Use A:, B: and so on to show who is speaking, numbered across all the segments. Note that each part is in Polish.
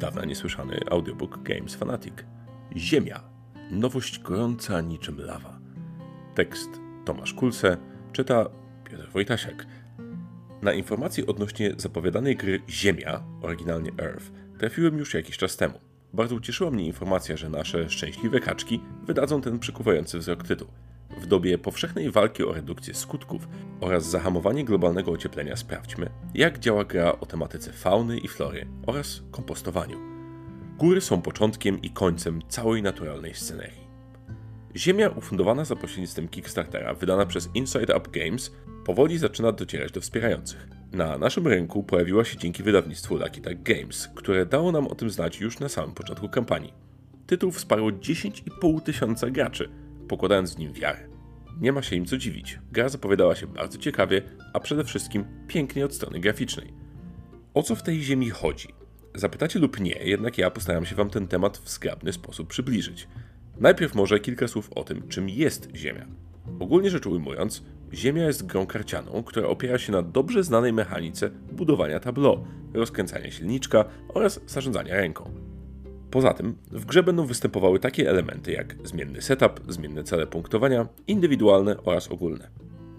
A: dawna niesłyszany audiobook Games Fanatic. Ziemia. Nowość gorąca niczym lawa. Tekst Tomasz Kulse, czyta Piotr Wojtasiak. Na informacje odnośnie zapowiadanej gry Ziemia, oryginalnie Earth, trafiłem już jakiś czas temu. Bardzo ucieszyła mnie informacja, że nasze szczęśliwe kaczki wydadzą ten przykuwający wzrok tytuł. W dobie powszechnej walki o redukcję skutków oraz zahamowanie globalnego ocieplenia sprawdźmy, jak działa gra o tematyce fauny i flory oraz kompostowaniu. Góry są początkiem i końcem całej naturalnej scenerii. Ziemia ufundowana za pośrednictwem Kickstartera, wydana przez Inside Up Games, powoli zaczyna docierać do wspierających. Na naszym rynku pojawiła się dzięki wydawnictwu Lucky Tag Games, które dało nam o tym znać już na samym początku kampanii. Tytuł wsparło 10,5 tysiąca graczy, pokładając w nim wiarę. Nie ma się im co dziwić. Gra zapowiadała się bardzo ciekawie, a przede wszystkim pięknie od strony graficznej. O co w tej ziemi chodzi? Zapytacie lub nie, jednak ja postaram się Wam ten temat w zgrabny sposób przybliżyć. Najpierw może kilka słów o tym, czym jest Ziemia. Ogólnie rzecz ujmując, Ziemia jest grą karcianą, która opiera się na dobrze znanej mechanice budowania tableau, rozkręcania silniczka oraz zarządzania ręką. Poza tym, w grze będą występowały takie elementy jak zmienny setup, zmienne cele punktowania, indywidualne oraz ogólne.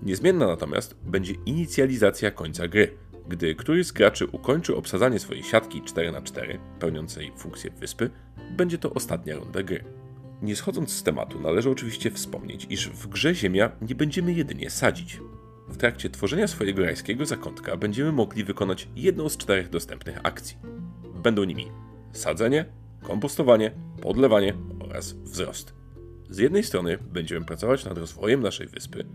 A: Niezmienna natomiast będzie inicjalizacja końca gry, gdy któryś z graczy ukończy obsadzanie swojej siatki 4x4, pełniącej funkcję wyspy, będzie to ostatnia runda gry. Nie schodząc z tematu, należy oczywiście wspomnieć, iż w grze Ziemia nie będziemy jedynie sadzić. W trakcie tworzenia swojego rajskiego zakątka będziemy mogli wykonać jedną z czterech dostępnych akcji. Będą nimi sadzenie, kompostowanie, podlewanie oraz wzrost. Z jednej strony będziemy pracować nad rozwojem naszej wyspy,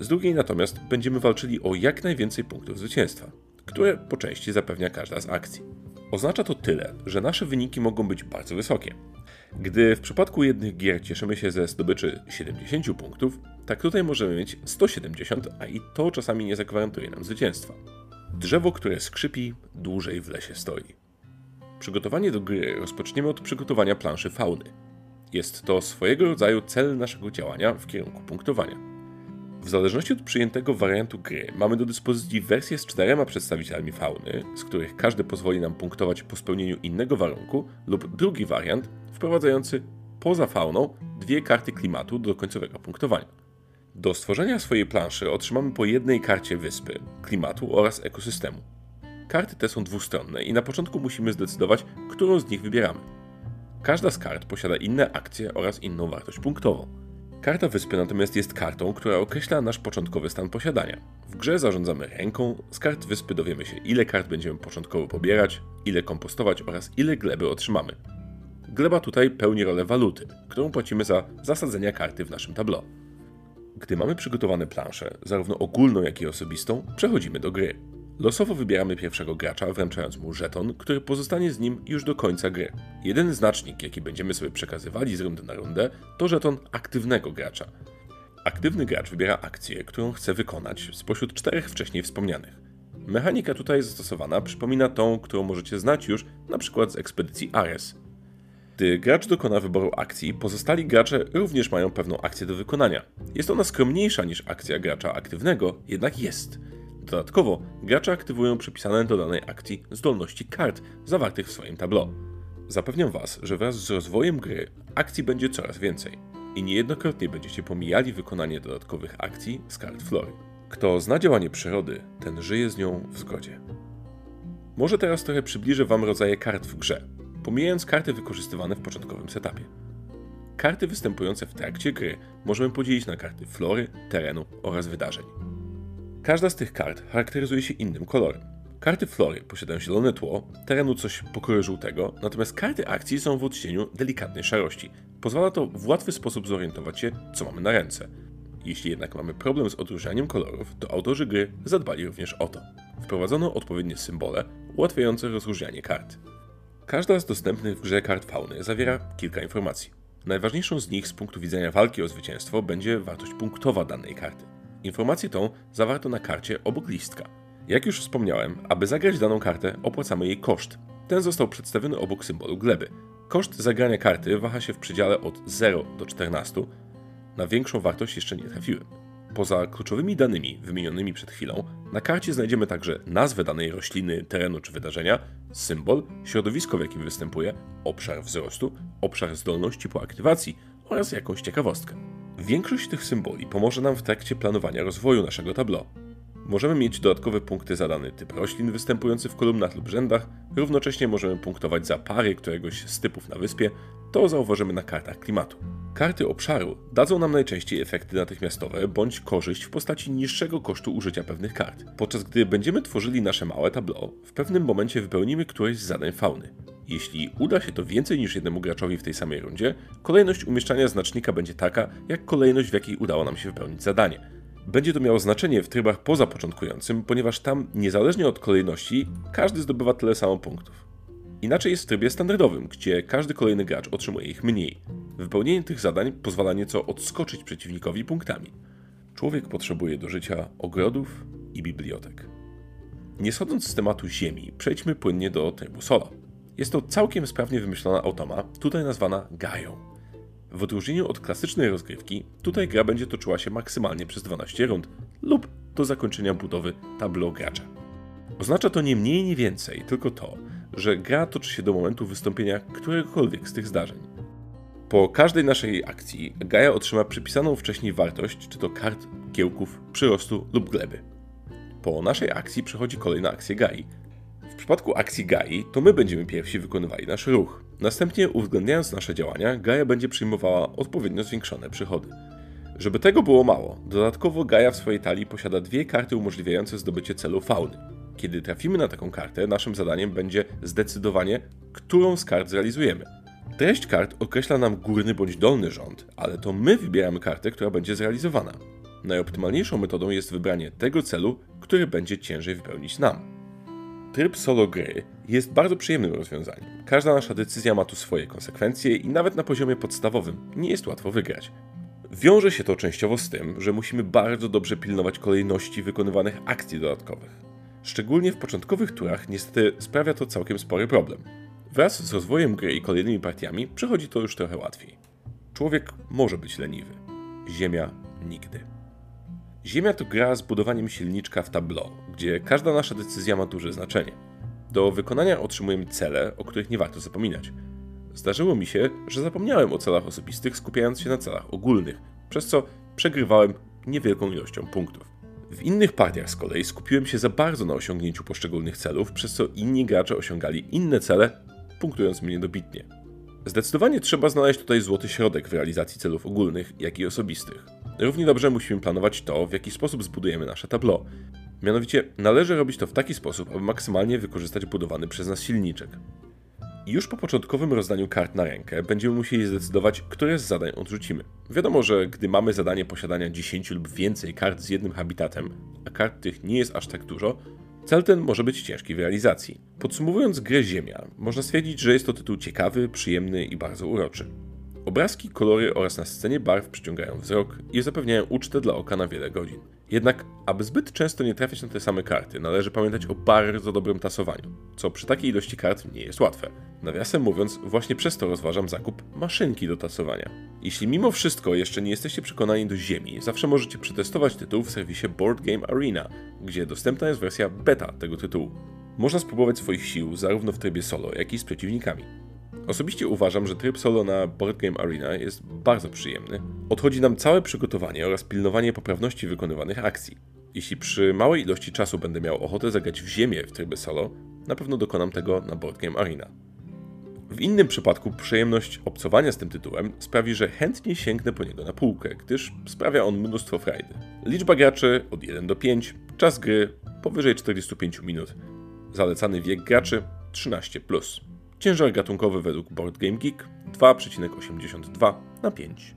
A: z drugiej natomiast będziemy walczyli o jak najwięcej punktów zwycięstwa, które po części zapewnia każda z akcji. Oznacza to tyle, że nasze wyniki mogą być bardzo wysokie. Gdy w przypadku jednych gier cieszymy się ze zdobyczy 70 punktów, tak tutaj możemy mieć 170, a i to czasami nie zagwarantuje nam zwycięstwa. Drzewo, które skrzypi, dłużej w lesie stoi. Przygotowanie do gry rozpoczniemy od przygotowania planszy fauny. Jest to swojego rodzaju cel naszego działania w kierunku punktowania. W zależności od przyjętego wariantu gry mamy do dyspozycji wersję z czterema przedstawicielami fauny, z których każdy pozwoli nam punktować po spełnieniu innego warunku, lub drugi wariant wprowadzający poza fauną dwie karty klimatu do końcowego punktowania. Do stworzenia swojej planszy otrzymamy po jednej karcie wyspy, klimatu oraz ekosystemu. Karty te są dwustronne i na początku musimy zdecydować, którą z nich wybieramy. Każda z kart posiada inne akcje oraz inną wartość punktową. Karta wyspy natomiast jest kartą, która określa nasz początkowy stan posiadania. W grze zarządzamy ręką, z kart wyspy dowiemy się ile kart będziemy początkowo pobierać, ile kompostować oraz ile gleby otrzymamy. Gleba tutaj pełni rolę waluty, którą płacimy za zasadzenia karty w naszym tableau. Gdy mamy przygotowane plansze, zarówno ogólną jak i osobistą, przechodzimy do gry. Losowo wybieramy pierwszego gracza, wręczając mu żeton, który pozostanie z nim już do końca gry. Jeden znacznik, jaki będziemy sobie przekazywali z rundy na rundę, to żeton aktywnego gracza. Aktywny gracz wybiera akcję, którą chce wykonać spośród czterech wcześniej wspomnianych. Mechanika tutaj zastosowana przypomina tą, którą możecie znać już na przykład z ekspedycji Ares. Gdy gracz dokona wyboru akcji, pozostali gracze również mają pewną akcję do wykonania. Jest ona skromniejsza niż akcja gracza aktywnego, jednak jest. Dodatkowo, gracze aktywują przypisane do danej akcji zdolności kart zawartych w swoim tableau. Zapewniam Was, że wraz z rozwojem gry akcji będzie coraz więcej i niejednokrotnie będziecie pomijali wykonanie dodatkowych akcji z kart flory. Kto zna działanie przyrody, ten żyje z nią w zgodzie. Może teraz trochę przybliżę Wam rodzaje kart w grze, pomijając karty wykorzystywane w początkowym setupie. Karty występujące w trakcie gry możemy podzielić na karty flory, terenu oraz wydarzeń. Każda z tych kart charakteryzuje się innym kolorem. Karty flory posiadają zielone tło, terenu coś pokroju żółtego, natomiast karty akcji są w odcieniu delikatnej szarości. Pozwala to w łatwy sposób zorientować się, co mamy na ręce. Jeśli jednak mamy problem z odróżnianiem kolorów, to autorzy gry zadbali również o to. Wprowadzono odpowiednie symbole ułatwiające rozróżnianie kart. Każda z dostępnych w grze kart fauny zawiera kilka informacji. Najważniejszą z nich z punktu widzenia walki o zwycięstwo będzie wartość punktowa danej karty. Informację tą zawarto na karcie obok listka. Jak już wspomniałem, aby zagrać daną kartę, opłacamy jej koszt. Ten został przedstawiony obok symbolu gleby. Koszt zagrania karty waha się w przedziale od 0 do 14. Na większą wartość jeszcze nie trafiłem. Poza kluczowymi danymi wymienionymi przed chwilą, na karcie znajdziemy także nazwę danej rośliny, terenu czy wydarzenia, symbol, środowisko w jakim występuje, obszar wzrostu, obszar zdolności po aktywacji oraz jakąś ciekawostkę. Większość tych symboli pomoże nam w trakcie planowania rozwoju naszego tableau. Możemy mieć dodatkowe punkty za dany typ roślin występujący w kolumnach lub rzędach, równocześnie możemy punktować za pary któregoś z typów na wyspie, to zauważymy na kartach klimatu. Karty obszaru dadzą nam najczęściej efekty natychmiastowe bądź korzyść w postaci niższego kosztu użycia pewnych kart, podczas gdy będziemy tworzyli nasze małe tableau, w pewnym momencie wypełnimy któreś z zadań fauny. Jeśli uda się to więcej niż jednemu graczowi w tej samej rundzie, kolejność umieszczania znacznika będzie taka, jak kolejność, w jakiej udało nam się wypełnić zadanie. Będzie to miało znaczenie w trybach poza początkującym, ponieważ tam, niezależnie od kolejności, każdy zdobywa tyle samo punktów. Inaczej jest w trybie standardowym, gdzie każdy kolejny gracz otrzymuje ich mniej. Wypełnienie tych zadań pozwala nieco odskoczyć przeciwnikowi punktami. Człowiek potrzebuje do życia ogrodów i bibliotek. Nie schodząc z tematu Ziemi, przejdźmy płynnie do trybu solo. Jest to całkiem sprawnie wymyślona automa, tutaj nazwana Gają. W odróżnieniu od klasycznej rozgrywki, tutaj gra będzie toczyła się maksymalnie przez 12 rund lub do zakończenia budowy tableau gracza. Oznacza to nie mniej, nie więcej, tylko to, że gra toczy się do momentu wystąpienia któregokolwiek z tych zdarzeń. Po każdej naszej akcji Gaia otrzyma przypisaną wcześniej wartość, czy to kart, kiełków, przyrostu lub gleby. Po naszej akcji przechodzi kolejna akcja Gai. W przypadku akcji Gai to my będziemy pierwsi wykonywali nasz ruch. Następnie uwzględniając nasze działania, Gaia będzie przyjmowała odpowiednio zwiększone przychody. Żeby tego było mało, dodatkowo Gaia w swojej talii posiada dwie karty umożliwiające zdobycie celu fauny. Kiedy trafimy na taką kartę, naszym zadaniem będzie zdecydowanie, którą z kart zrealizujemy. Treść kart określa nam górny bądź dolny rząd, ale to my wybieramy kartę, która będzie zrealizowana. Najoptymalniejszą metodą jest wybranie tego celu, który będzie ciężej wypełnić nam. Tryb solo gry jest bardzo przyjemnym rozwiązaniem. Każda nasza decyzja ma tu swoje konsekwencje i nawet na poziomie podstawowym nie jest łatwo wygrać. Wiąże się to częściowo z tym, że musimy bardzo dobrze pilnować kolejności wykonywanych akcji dodatkowych. Szczególnie w początkowych turach niestety sprawia to całkiem spory problem. Wraz z rozwojem gry i kolejnymi partiami przechodzi to już trochę łatwiej. Człowiek może być leniwy. Ziemia nigdy. Ziemia to gra z budowaniem silniczka w tableau, gdzie każda nasza decyzja ma duże znaczenie. Do wykonania otrzymujemy cele, o których nie warto zapominać. Zdarzyło mi się, że zapomniałem o celach osobistych, skupiając się na celach ogólnych, przez co przegrywałem niewielką ilością punktów. W innych partiach z kolei skupiłem się za bardzo na osiągnięciu poszczególnych celów, przez co inni gracze osiągali inne cele, punktując mnie dobitnie. Zdecydowanie trzeba znaleźć tutaj złoty środek w realizacji celów ogólnych, jak i osobistych. Równie dobrze musimy planować to, w jaki sposób zbudujemy nasze tableau. Mianowicie należy robić to w taki sposób, aby maksymalnie wykorzystać budowany przez nas silniczek. Już po początkowym rozdaniu kart na rękę będziemy musieli zdecydować, które z zadań odrzucimy. Wiadomo, że gdy mamy zadanie posiadania 10 lub więcej kart z jednym habitatem, a kart tych nie jest aż tak dużo, cel ten może być ciężki w realizacji. Podsumowując grę Ziemia, można stwierdzić, że jest to tytuł ciekawy, przyjemny i bardzo uroczy. Obrazki, kolory oraz na scenie barw przyciągają wzrok i zapewniają ucztę dla oka na wiele godzin. Jednak, aby zbyt często nie trafiać na te same karty, należy pamiętać o bardzo dobrym tasowaniu, co przy takiej ilości kart nie jest łatwe. Nawiasem mówiąc, właśnie przez to rozważam zakup maszynki do tasowania. Jeśli mimo wszystko jeszcze nie jesteście przekonani do ziemi, zawsze możecie przetestować tytuł w serwisie Board Game Arena, gdzie dostępna jest wersja beta tego tytułu. Można spróbować swoich sił zarówno w trybie solo, jak i z przeciwnikami. Osobiście uważam, że tryb solo na Board Game Arena jest bardzo przyjemny. Odchodzi nam całe przygotowanie oraz pilnowanie poprawności wykonywanych akcji. Jeśli przy małej ilości czasu będę miał ochotę zagrać w ziemię w trybie solo, na pewno dokonam tego na Board Game Arena. W innym przypadku przyjemność obcowania z tym tytułem sprawi, że chętnie sięgnę po niego na półkę, gdyż sprawia on mnóstwo frajdy. Liczba graczy od 1 do 5, czas gry powyżej 45 minut. Zalecany wiek graczy 13+. Ciężar gatunkowy według Board Game Geek 2,82 na 5.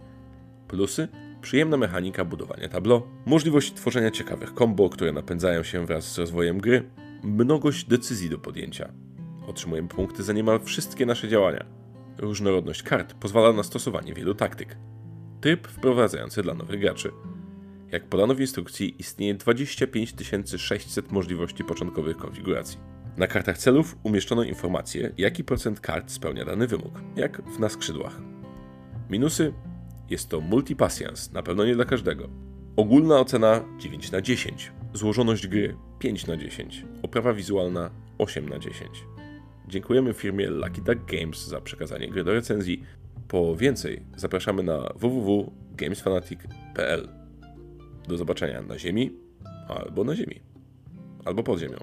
A: Plusy przyjemna mechanika budowania tableau, możliwość tworzenia ciekawych kombo, które napędzają się wraz z rozwojem gry, mnogość decyzji do podjęcia. Otrzymujemy punkty za niemal wszystkie nasze działania. Różnorodność kart pozwala na stosowanie wielu taktyk. Tryb wprowadzający dla nowych graczy. Jak podano w instrukcji, istnieje 25 600 możliwości początkowych konfiguracji. Na kartach celów umieszczono informację, jaki procent kart spełnia dany wymóg, jak w na skrzydłach. Minusy jest to multipasjans, na pewno nie dla każdego. Ogólna ocena 9 na 10. Złożoność gry 5 na 10. Oprawa wizualna 8 na 10. Dziękujemy firmie Lucky Duck Games za przekazanie gry do recenzji. Po więcej zapraszamy na www.gamesfanatic.pl. Do zobaczenia na ziemi albo na ziemi, albo pod ziemią.